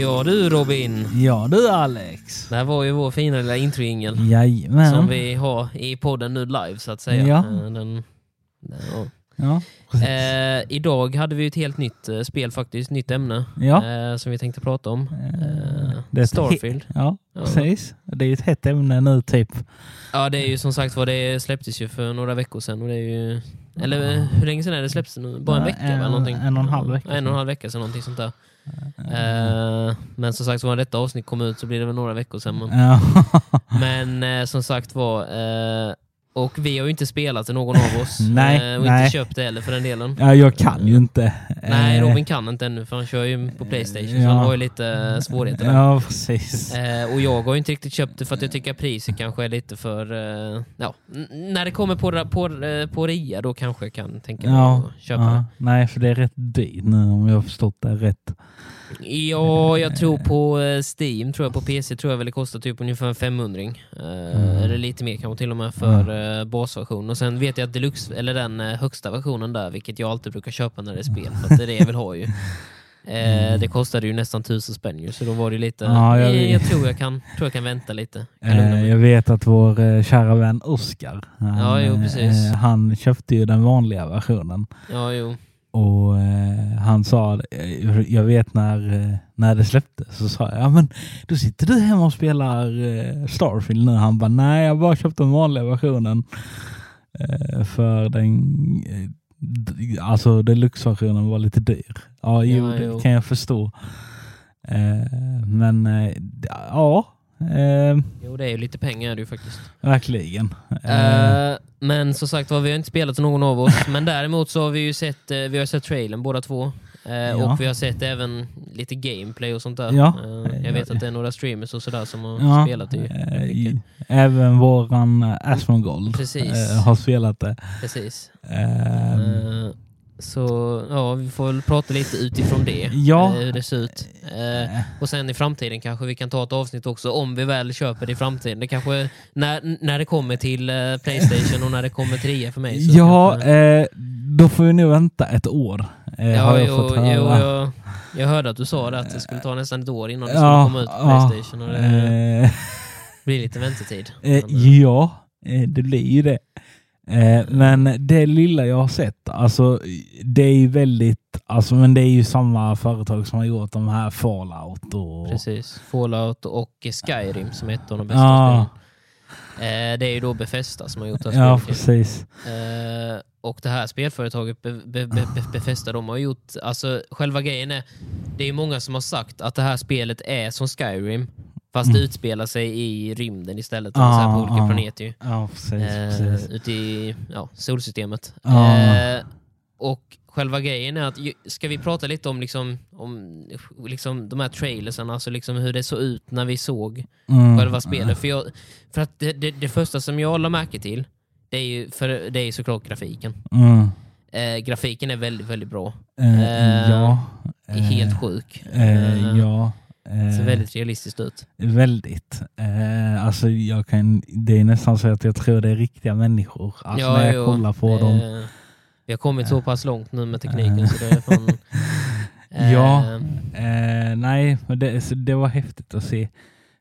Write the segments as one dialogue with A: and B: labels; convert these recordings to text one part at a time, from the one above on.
A: Ja du Robin.
B: Ja du Alex.
A: Det här var ju vår fina lilla introingel.
B: Jajamän.
A: Som vi har i podden nu live så att säga.
B: Ja.
A: Eh, Den, den, ja.
B: Ja.
A: Eh, idag hade vi ett helt nytt eh, spel faktiskt, nytt ämne.
B: Ja.
A: Eh, som vi tänkte prata om. Eh,
B: Det är
A: Starfield.
B: Ja,
A: Ja.
B: precis. Det är ju ett hett ämne nu typ.
A: Ja det är ju som sagt vad det släpptes ju för några veckor sedan. Och det är ju, eller hur länge sedan är det släpptes nu? Bara en vecka
B: en-
A: eller någonting?
B: en och en halv vecka
A: En och en halv vecka sedan någonting sånt där. Eh, men som sagt så när detta avsnitt kom ut så blir det väl några veckor sedan. Men eh, som sagt var, eh, och vi har ju inte spelat det någon av oss.
B: Nej,
A: eh, och
B: nej.
A: inte köpt det heller för den delen.
B: ja, jag kan ju inte.
A: Nej,
B: Eh,
A: Robin kan inte ännu för han kör ju på Playstation så
B: ja.
A: han har ju lite eh, svårigheter där.
B: Ja, precis.
A: Och jag har ju inte riktigt köpt det för att jag tycker att priset kanske är lite för... Ja, när det kommer på, på, på rea då kanske jag kan tänka mig
B: Ja,
A: att köpa
B: ja. Nej, för det är rätt dyrt nu om jag har förstått det rätt.
A: Ja, jag tror på eh, Steam, tror jag på PC tror jag väl det kostar typ ungefär en 500 eh,
B: Mm.
A: Eller lite mer kanske till och med för eh, basversion. Och sen vet jag att deluxe, eller den högsta versionen där, vilket jag alltid brukar köpa när det är spel, för det är det jag vill ha ju. Eh, det kostade ju nästan tusen spänn ju, så då var det lite...
B: Mm. Ja, jag
A: jag, jag, tror jag kan, tror jag kan vänta lite. Jag
B: jag vet att vår kära vän Oskar, han,
A: Ja, jo,
B: han köpte ju den vanliga versionen.
A: Ja, jo.
B: Och eh, han sa, eh, jag vet när, eh, när det släpptes, så sa jag, ja men då sitter du hemma och spelar eh, Starfield nu. Han bara, nej jag bara köpte den vanliga versionen. Eh, för den, alltså deluxe-versionen var lite dyr. Ja, jo,
A: Ja,
B: det
A: jo.
B: kan jag förstå. Men ja, eh,
A: Jo, det är ju lite pengar det ju faktiskt.
B: verkligen. Eh,
A: Eh, men som sagt var, vi har inte spelat någon av oss. men däremot så har vi ju sett, eh, vi har sett trailern båda två. Eh,
B: Ja.
A: Och vi har sett även lite gameplay och sånt där.
B: Ja.
A: Jag vet att det är några streamers och sådär som har
B: ja,
A: spelat det.
B: även våran Asmongold
A: Precis.
B: har spelat det.
A: Precis. Eh, så ja, vi får väl prata lite utifrån det.
B: Ja.
A: eh, hur det ser ut. Eh,
B: eh,
A: Och sen i framtiden kanske vi kan ta ett avsnitt också om vi väl köper det i framtiden. Det kanske när, när det kommer till eh, Playstation och när det kommer till rea för mig.
B: ja,
A: kanske-
B: eh, då får vi nog vänta ett år. Eh,
A: ja
B: har jag
A: jo,
B: fått
A: jo, jag, jag hörde att du sa det, att det skulle ta nästan ett år innan det
B: Ja,
A: skulle komma ut på
B: ja,
A: Playstation. Och det blir lite väntetid. Men,
B: ja, det blir ju det. Eh, men det lilla jag har sett, alltså det är ju väldigt, alltså men det är ju samma företag som har gjort de här Fallout och...
A: Precis. Fallout och Skyrim som är ett av de bästa
B: Ja.
A: spelen. Eh, det är ju då Bethesda som har gjort det här
B: Ja, precis.
A: Eh, och det här spelföretaget Be Be Be Be Bethesda, de har gjort, alltså själva grejen är, det är ju många som har sagt att det här spelet är som Skyrim, fast det
B: Mm.
A: utspelar sig i rymden istället, eller så här på
B: Ah,
A: olika
B: ah.
A: planeter ju.
B: Ja, precis.
A: Eh,
B: precis.
A: ute i ja, solsystemet.
B: Ja.
A: Eh, och själva grejen är att, ska vi prata lite om, liksom, om liksom, de här trailersen, alltså liksom hur det såg ut när vi såg
B: Mm.
A: själva spelet. För, jag, för att det, det, det första som jag la märke till, det är ju, för det är såklart grafiken.
B: Mm.
A: Eh, grafiken är väldigt, väldigt bra.
B: Eh,
A: Eh,
B: ja.
A: Helt sjuk.
B: Eh,
A: Eh,
B: ja. Eh,
A: Ser väldigt realistiskt ut.
B: Väldigt. Eh, alltså jag kan, det är nästan så att jag tror det är riktiga människor. Alltså
A: Ja,
B: när jag
A: jo.
B: kollar på
A: Eh,
B: dem.
A: Vi har kommit så pass långt nu med tekniken så det är fan... eh,
B: Ja. Eh, nej, men det, det var häftigt att se.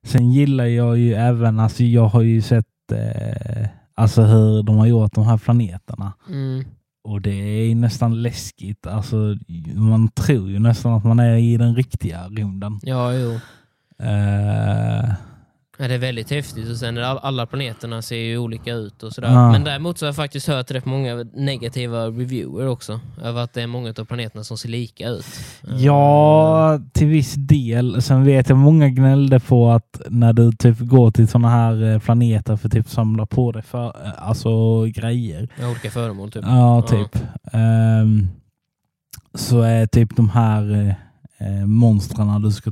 B: Sen gillar jag ju även, alltså jag har ju sett eh, alltså hur de har gjort de här planeterna.
A: Mm,
B: Och det är nästan läskigt. Alltså, man tror ju nästan att man är i den riktiga rymden.
A: ja, jo.
B: Eh,
A: Ja, det är väldigt häftigt och sen alla planeterna ser ju olika ut och sådär.
B: Ja.
A: Men däremot så har jag faktiskt hört rätt många negativa reviewer också. Över att det är många av planeterna som ser lika ut. Eh,
B: Ja, till viss del. Sen vet jag många gnällde på att när du typ går till sådana här eh, planeter för typ samla på dig för, eh, alltså grejer.
A: Ja, olika föremål typ.
B: Ja, typ. Ehm, så är typ de här eh, monstren du, ska,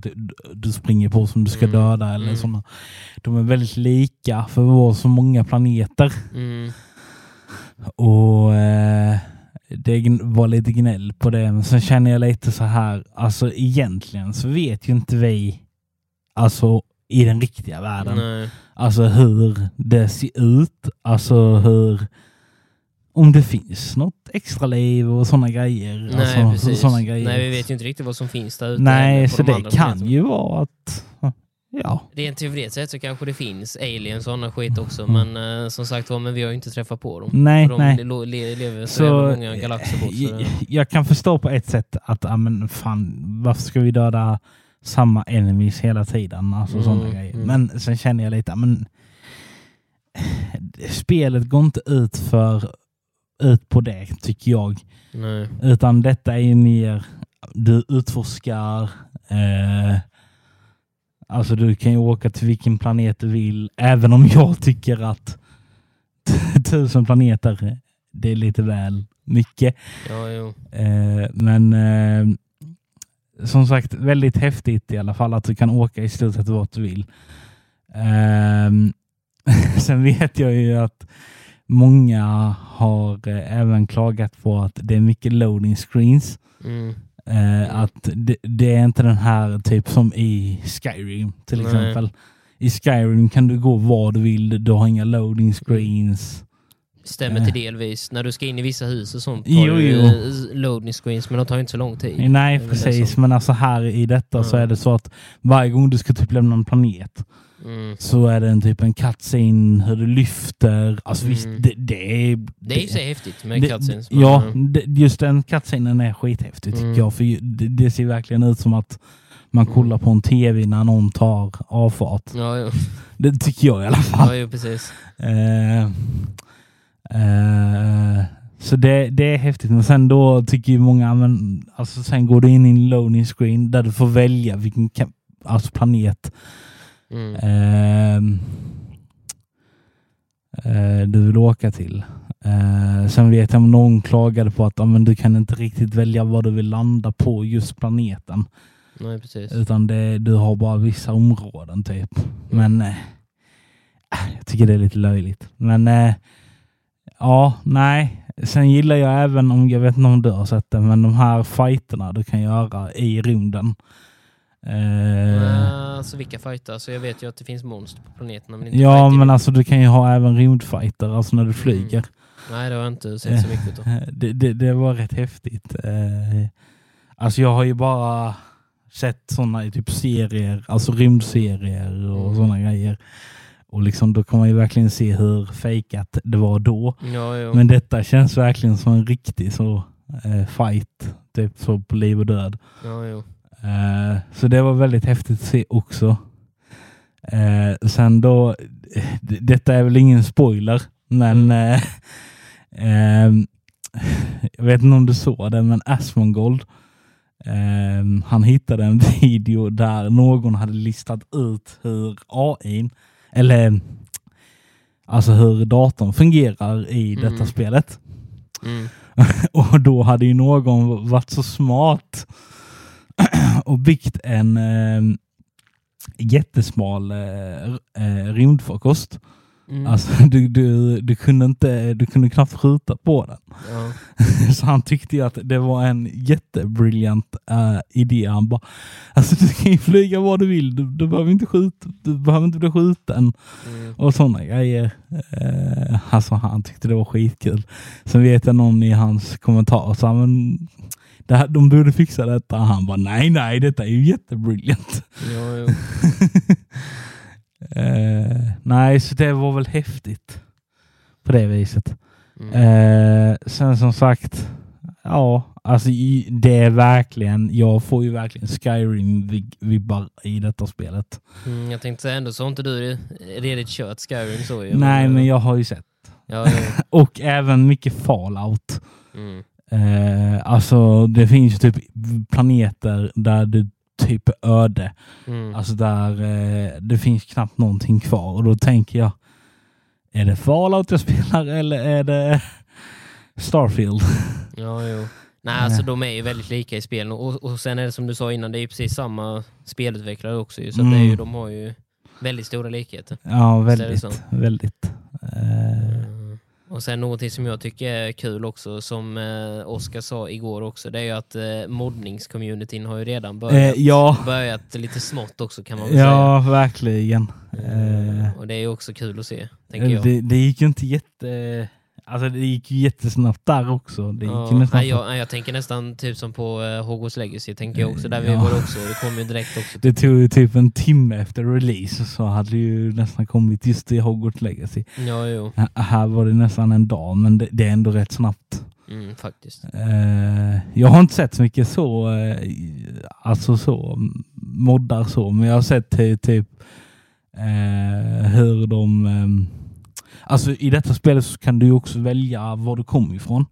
B: du springer på som du ska
A: Mm,
B: döda eller
A: mm.
B: sådana. De är väldigt lika för att vara så många planeter.
A: Mm.
B: Och eh, det var lite gnäll på det. Men sen känner jag lite så här, alltså egentligen så vet ju inte vi, alltså i den riktiga världen,
A: Nej.
B: alltså hur det ser ut, alltså hur om det finns något extra liv och sådana grejer.
A: Nej,
B: alltså,
A: precis.
B: Såna grejer.
A: Nej, vi vet ju inte riktigt vad som finns där ute.
B: Nej, så
A: de
B: det kan ju vara att... Ja.
A: Rent teoretiskt sett så kanske det finns aliens och sådana skit också,
B: Mm.
A: men eh, som sagt var, men vi har ju inte träffat på dem.
B: Nej,
A: de
B: nej.
A: le- le- lever så,
B: Så,
A: många galaxer bort.
B: Jag, jag kan förstå på ett sätt att, ja men fan, varför ska vi döda samma enemies hela tiden? Alltså
A: Mm,
B: sådana grejer.
A: mm.
B: Men sen känner jag lite, men spelet går inte ut för ut på det tycker jag.
A: nej.
B: Utan detta är ju mer, du utforskar, eh, alltså du kan ju åka till vilken planet du vill, även om jag tycker att tusen planeter, det är lite väl mycket.
A: Ja.
B: Eh, men eh, som sagt, väldigt häftigt i alla fall att du kan åka i sett vart du vill. Ehm, sen vet jag ju att många har eh, även klagat på att det är mycket loading screens.
A: Mm.
B: Eh, att det, det är inte den här typ som i Skyrim till
A: Nej.
B: exempel. I Skyrim kan du gå var du vill, du har inga loading screens.
A: Stämmer
B: Eh.
A: till delvis. När du ska in i vissa hus och sånt tar
B: Jo,
A: du
B: jo.
A: eh, loading screens, men de tar inte så lång tid.
B: Nej, precis. Men alltså här i detta så
A: Ja.
B: är det så att varje gång du ska typ lämna en planet
A: Mm.
B: så är det en typ en cutscene, hur du lyfter. Alltså visst,
A: Mm.
B: det, det är...
A: Det är ju så häftigt med
B: det-
A: cutscenes.
B: Ja, det, just den cutscenen är skithäftig tycker
A: Mm.
B: jag. För det, det ser verkligen ut som att man
A: Mm.
B: kollar på en tv när någon tar avfart.
A: Ja, jo.
B: Det tycker jag i alla fall.
A: ja jo, precis.
B: Eh, eh, så det, det är häftigt. Men sen då tycker ju många, men, alltså sen går du in i en loading screen där du får välja vilken alltså planet
A: Mm.
B: eh, eh, du vill åka till. Eh, sen vet jag om någon klagade på att ja, men du kan inte riktigt välja vad du vill landa på just planeten.
A: Nej, precis.
B: Utan det, du har bara vissa områden typ. Men eh, jag tycker det är lite löjligt. Men eh, ja, nej. Sen gillar jag även, om jag vet inte om du har sett det, men de här fighterna du kan göra i rymden. Eh,
A: Alltså vilka fighter? Alltså, jag vet ju att det finns monster på planeterna. Men inte
B: ja, men alltså du kan ju ha även rymdfighter, alltså när du flyger.
A: Nej, det har jag inte sett så mycket av.
B: Eh, Det, det, det var rätt häftigt. Eh, Alltså jag har ju bara sett sådana i typ serier, alltså rymdserier och
A: Mm.
B: sådana grejer. Och liksom då kan man ju verkligen se hur fejkat det var då.
A: Ja, jo.
B: Men detta känns verkligen som en riktig så eh, fight, typ så på liv och död.
A: Ja.
B: Eh, så det var väldigt häftigt att se också. Eh, sen då, eh, detta är väl ingen spoiler, men eh, ehm, jag vet inte om du såg det, men Asmongold, han hittade en video där någon hade listat ut hur AI, eller alltså hur datorn fungerar i
A: Mm.
B: detta spelet.
A: Mm.
B: Och då hade ju någon varit så smart och byggt en eh, jättesmal eh, eh, rymdfarkost.
A: Mm.
B: Alltså, du, du, du, kunde inte, du kunde knappt skjuta på den.
A: ja.
B: Så han tyckte ju att det var en jättebriljant eh, idé. Han bara, alltså du kan ju flyga vad du vill, du, du, behöver, inte skjuta, du behöver inte bli skjuten
A: Mm.
B: och sådana grejer. Eh, alltså han tyckte det var skitkul. Sen vet jag någon i hans kommentar sa men det här, de borde fixa detta. Han bara nej, nej, detta är ju jättebriljant.
A: Ja, jo.
B: eh, nej, så det var väl häftigt på det viset.
A: Mm.
B: Eh, sen som sagt, ja, alltså det är verkligen, jag får ju verkligen Skyrim-vibbar i detta spelet.
A: Mm, jag tänkte säga ändå så har inte du redigt kört Skyrim så ju.
B: Nej, men jag har ju sett.
A: Ja, jo.
B: Och även mycket Fallout.
A: Mm.
B: Eh, alltså det finns ju typ planeter där det typ är öde.
A: Mm.
B: Alltså där eh, det finns knappt någonting kvar. Och då tänker jag, är det Fallout jag spelar eller är det Starfield?
A: Ja, jo. Nej, alltså de är ju väldigt lika i spelen. Och, och sen är det som du sa innan, det är ju precis samma spelutvecklare också. Ju, så att det är ju,
B: Mm.
A: de har ju väldigt stora likheter.
B: Ja, väldigt. väldigt. Eh,
A: Mm. Och sen någonting som jag tycker är kul också, som eh, Oskar sa igår också, det är ju att eh, moddningscommunityn har ju redan börjat,
B: eh, ja,
A: börjat lite smått också kan man väl
B: ja, verkligen.
A: säga.
B: Eh,
A: Eh, och det är ju också kul att se, tänker jag.
B: det, det gick ju inte jätte... Alltså det gick ju jättesnabbt där också. Det gick
A: Ja,
B: nästan
A: nej, jag, jag tänker nästan typ som på uh, Hogwarts Legacy, tänker jag också. Där vi
B: Ja.
A: var också, det kom ju direkt också.
B: Det tog ju typ en timme efter release så hade det ju nästan kommit just i Hogwarts Legacy.
A: Ja, jo.
B: H- Här var det nästan en dag men det, det är ändå rätt snabbt.
A: Mm, faktiskt.
B: Eh, jag har inte sett så mycket så, eh, alltså så, moddar så, men jag har sett ty- typ eh, hur de, eh, alltså i detta spelet så kan du ju också välja var du kommer ifrån.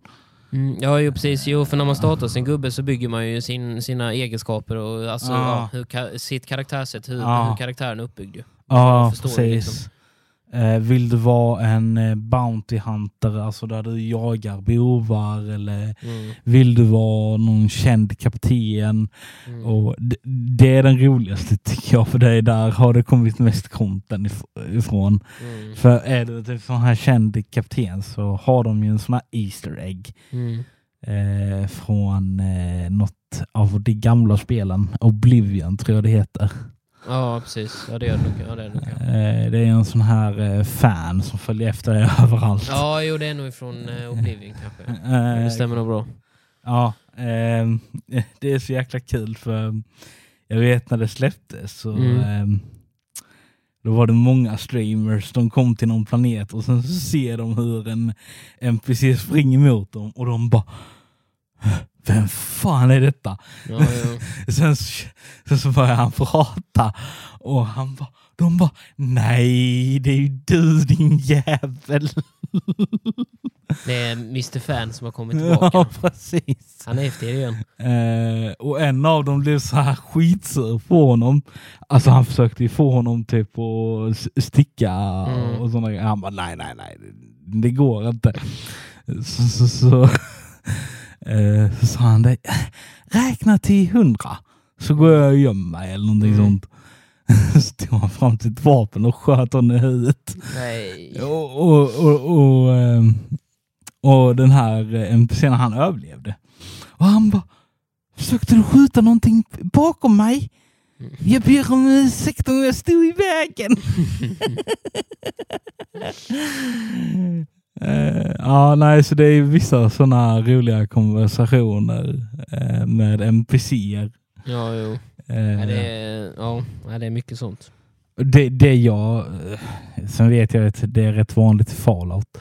A: Mm, ja, jo, precis. Jo, för när man startar sin gubbe så bygger man ju sin, sina egenskaper och alltså,
B: Ja.
A: ja, hur, sitt karaktärssätt, hur,
B: Ja.
A: hur karaktären är uppbyggd. Ju.
B: Ja, precis.
A: liksom.
B: Eh, vill du vara en eh, Bounty Hunter, alltså där du jagar bovar eller
A: Mm,
B: vill du vara någon känd kapten?
A: mm.
B: Och det, det är den roligaste tycker jag, för det är där har det kommit mest content if- ifrån.
A: Mm,
B: För är du typ sån här känd kapten så har de ju en sån här Easter egg
A: mm.
B: eh, från eh, något av de gamla spelen. Oblivion tror jag det heter.
A: Ja, precis. Ja, det gör det. Ja, det är det.
B: Eh, det är en sån här eh, fan som följer efter dig överallt.
A: Ja, jo, det är nog ifrån uh, Oblivion kanske.
B: Eh,
A: Det stämmer nog bra.
B: Ja, ehm, det är så jäkla kul för jag vet när det släpptes så
A: Mm.
B: ehm, då var det många streamers, de kom till någon planet och sen så ser de hur en NPC springer mot dem och de bara Vem fan är detta?
A: Ja, jo.
B: Sen, så- sen så börjar han prata och han bara, de bara Nej, det är ju du din jävel.
A: Det är Mr Fan som har kommit tillbaka.
B: Ja, precis.
A: Han är efter igen.
B: Eh, och en av dem blev så här skitsur på honom. Alltså han försökte ju få honom typ att sticka
A: Mm.
B: och sådana grejer. Han bara nej, nej, nej, det, det går inte. Så, så, så, eh, så sa han det, räkna till hundra så går jag och gömmer mig eller någonting
A: Mm.
B: sånt. Så tog han fram sitt vapen och sköt honom i huvudet.
A: Nej.
B: Och, och, och, och, ehm, och den här eh, NPCn, han överlevde. Och han bara, försökte du skjuta någonting bakom mig? Jag ber om ursäkt om jag stod i vägen. Eh, ja, nej, så det är vissa sådana roliga konversationer eh, med NPCer.
A: Ja, jo.
B: Eh,
A: Ja, det, är, ja, det är mycket sånt.
B: Det, det jag, eh, sen vet jag att det är rätt vanligt i Fallout.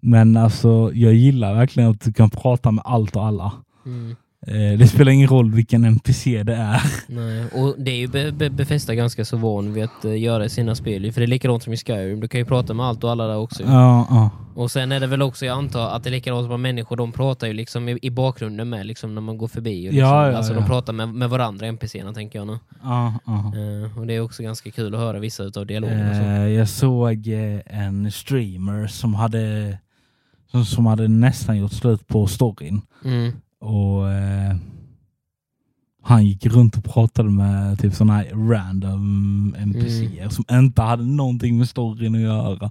B: Men alltså jag gillar verkligen att du kan prata med allt och alla.
A: Mm.
B: Eh, det spelar ingen roll vilken NPC det är.
A: Nej. Och det är ju Be- Be- Bethesda ganska så van vid att eh, göra i sina spel. För det är likadant som i Skyrim. Du kan ju prata med allt och alla där också.
B: Ja, ja.
A: Och sen är det väl också, jag antar, att det är likadant som människor. De pratar ju liksom i, i bakgrunden med liksom när man går förbi. Och liksom,
B: Ja, ja,
A: alltså
B: ja.
A: de pratar med, med varandra, NPCerna tänker jag nu.
B: ja, ja.
A: Eh, och det är också ganska kul att höra vissa av dialogerna. så.
B: Jag såg en streamer som hade, som, som hade nästan gjort slut på storyn.
A: Mm.
B: Och eh, han gick runt och pratade med typ sådana här random NPCer som inte hade någonting med storyn att göra.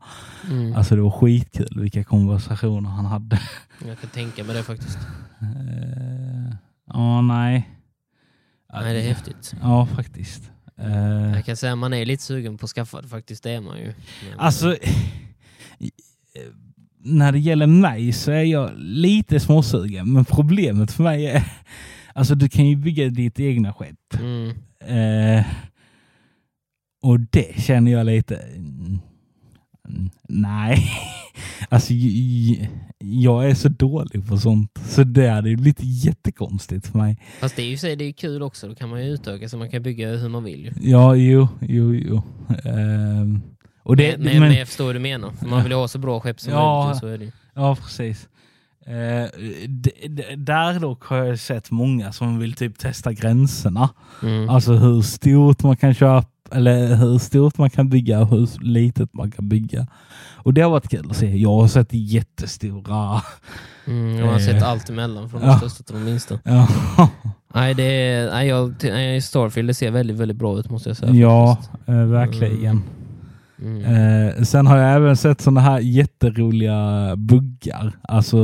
A: Mm.
B: Alltså det var skitkul vilka konversationer han hade.
A: Jag kan tänka mig det faktiskt.
B: Eh, Ja, nej.
A: Nej, det är häftigt.
B: Ja, faktiskt. Eh,
A: Jag kan säga att man är lite sugen på att skaffa det faktiskt, det är man ju. Men,
B: Alltså, när det gäller mig så är jag lite småsugen, men problemet för mig är Alltså du kan ju bygga ditt egna skepp.
A: Mm.
B: Eh, och det känner jag lite... mm, nej. Alltså jag är så dålig på sånt. Så det hade ju blivit jättekonstigt för mig.
A: Fast det är ju så, det är kul också, då kan man ju utöka så man kan bygga hur man vill.
B: Ja, jo, jo, jo. Ehm, och det,
A: men, men, men jag förstår hur du menar. Man vill ju ha så bra skepp som
B: Ja.
A: möjligt. ju, Så är det. ju.
B: Ja, precis. Eh, d- d- där dock har jag sett många som vill typ testa gränserna.
A: Mm.
B: Alltså hur stort man kan köpa eller hur stort man kan bygga och hur litet man kan bygga. Och det har varit kul att se. Jag har sett jättestora.
A: Mm, jag har
B: Eh.
A: sett allt emellan, från de
B: Ja.
A: största till de minsta.
B: Ja,
A: Nej, det är, nej, jag, Starfield det ser väldigt, väldigt bra ut måste jag säga.
B: ja eh, verkligen.
A: Mm.
B: Eh, sen har jag även sett sådana här jätteroliga buggar. Alltså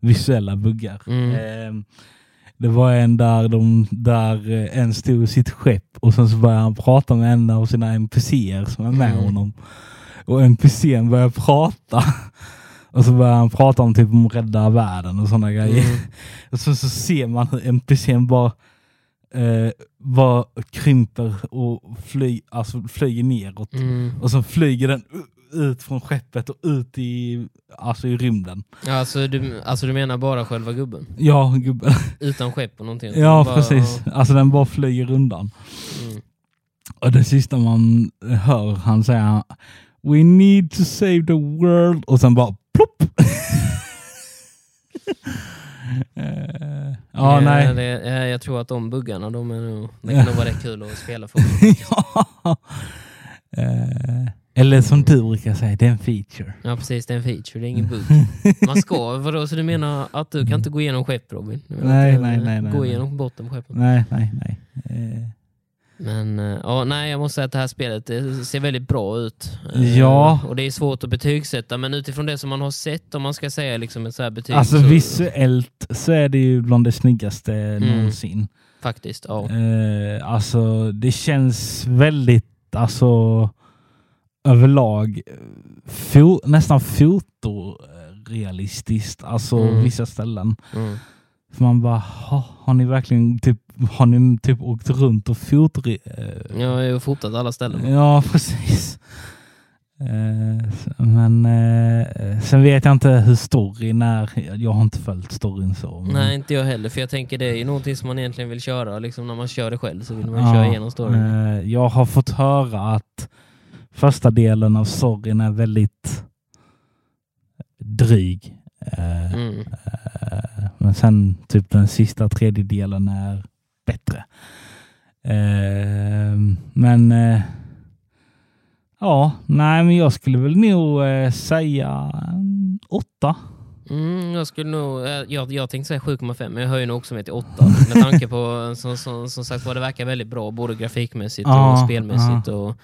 B: visuella buggar.
A: Mm.
B: Eh, det var en där, de, där en stod i sitt skepp och sen så började han prata med en av sina NPCer som är med
A: Mm.
B: honom. Och NPCn började prata. Och så börjar han prata om typ om rädda världen och sådana grejer.
A: Mm.
B: Och så, så ser man hur NPCn bara, eh, bara krymper och fly, alltså flyger neråt.
A: Mm.
B: Och så flyger den ut från skeppet och ut i, alltså i rymden.
A: Alltså, du, alltså du menar bara själva gubben?
B: Ja, gubben.
A: Utan skepp och någonting?
B: Ja,
A: Bara-
B: precis. Alltså den bara flyger undan.
A: Mm.
B: Och det sista man hör han säga We need to save the world och sen bara plopp. Ja,
A: Eh,
B: nej.
A: Det, eh, jag tror att de buggarna, de är nog, det kan nog vara rätt kul att spela för.
B: ja. Eh, eller som du brukar säga, det är en feature.
A: Ja precis, det är en feature, det är ingen bugg. Man ska, vadå, så du menar att du kan inte gå igenom skepp Robin?
B: Nej, nej, nej, nej,
A: Gå igenom botten på skeppen.
B: Nej, nej, nej. Eh,
A: Men eh, ja, nej, jag måste säga att det här spelet det ser väldigt bra ut. Eh,
B: Ja.
A: Och det är svårt att betygsätta, men utifrån det som man har sett, om man ska säga liksom ett så här betyg.
B: alltså
A: så,
B: visuellt så är det ju bland det snyggaste någonsin.
A: Faktiskt, ja.
B: Eh, alltså det känns väldigt, alltså överlag fo- nästan fotorealistiskt, alltså
A: Mm.
B: vissa ställen.
A: Mm.
B: För man bara, ha, har ni verkligen typ, har ni typ åkt runt och fotre... eh,
A: Jag har fotat alla ställen.
B: Ja, precis. Eh, men eh, sen vet jag inte hur storyn är. Jag har inte följt storyn så. men-
A: Nej, inte jag heller. För jag tänker det är ju någonting som man egentligen vill köra. Liksom när man kör det själv så vill man
B: Ja,
A: köra igenom storyn.
B: jag har fått höra att första delen av storyn är väldigt dryg.
A: Mm.
B: Eh, men sen typ den sista tredjedelen är bättre. Eh, men eh, ja, nej men jag skulle väl nog eh, säga åtta.
A: Mm, jag skulle nog, eh, jag, jag tänkte säga 7,5 men jag höjer nog också med till 8. Med tanke på som, som, som sagt vad det verkar väldigt bra både grafikmässigt
B: Ja,
A: och spelmässigt. Och,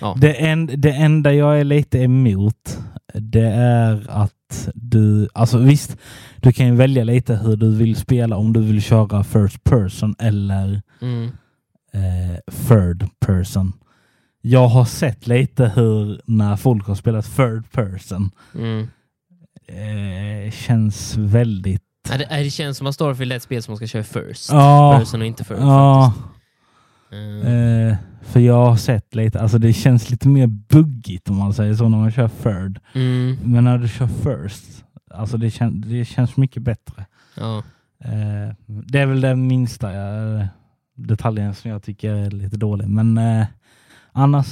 A: ja.
B: Det, en, det enda jag är lite emot det är att du, alltså visst, du kan ju välja lite hur du vill spela om du vill köra first person eller
A: Mm,
B: eh, third person. Jag har sett lite hur när folk har spelat third person
A: mm.
B: eh, känns väldigt...
A: Det, nej, det känns som att Starfield är ett spel som man ska köra first
B: Ja,
A: person och inte first.
B: ja
A: faktiskt. Eh,
B: eh, för jag har sett lite, alltså det känns lite mer buggigt om man säger så när man kör third.
A: mm,
B: Men när du kör first, alltså det, kän, det känns mycket bättre.
A: ja.
B: Eh, det är väl den minsta eh, detaljen som jag tycker är lite dålig. Men eh, annars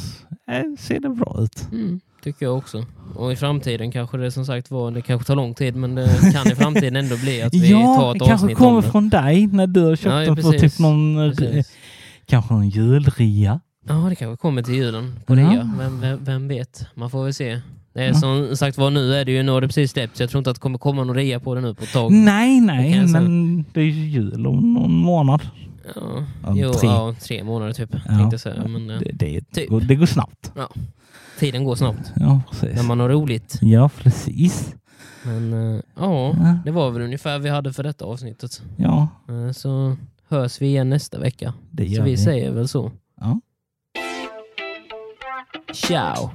B: eh, ser det bra ut.
A: Mm, tycker jag också. Och i framtiden kanske det som sagt var, det kanske tar lång tid men det kan i framtiden ändå bli att vi tar
B: Ja,
A: ett
B: det kanske
A: avsnitt om
B: kommer
A: det.
B: från dig när du har köpt
A: Ja, ja,
B: den på typ någon,
A: Precis.
B: Kanske någon julrea.
A: Ja, det kanske kommer till julen på
B: Ja.
A: rea. Vem, vem, vem vet? Man får väl se. Det är
B: Ja.
A: som sagt var, nu är det ju, nu har det precis släppts. Jag tror inte att det kommer komma någon rea på det nu på ett tag.
B: Nej,
A: Det
B: nej,
A: säga.
B: men det är ju jul om någon månad.
A: Ja,
B: Ja,
A: jo,
B: tre.
A: ja, tre månader typ.
B: Ja.
A: Säga. Men, eh,
B: Det, det,
A: Typ.
B: går, det går snabbt.
A: tiden går snabbt.
B: Ja, precis.
A: När man har roligt.
B: Ja, precis.
A: Men eh, ja,
B: Ja,
A: det var väl ungefär vi hade för detta avsnittet.
B: ja
A: Eh, Så hörs vi igen nästa vecka.
B: det
A: Så
B: gör
A: vi
B: vi.
A: säger väl så.
B: Ja.
A: Ciao!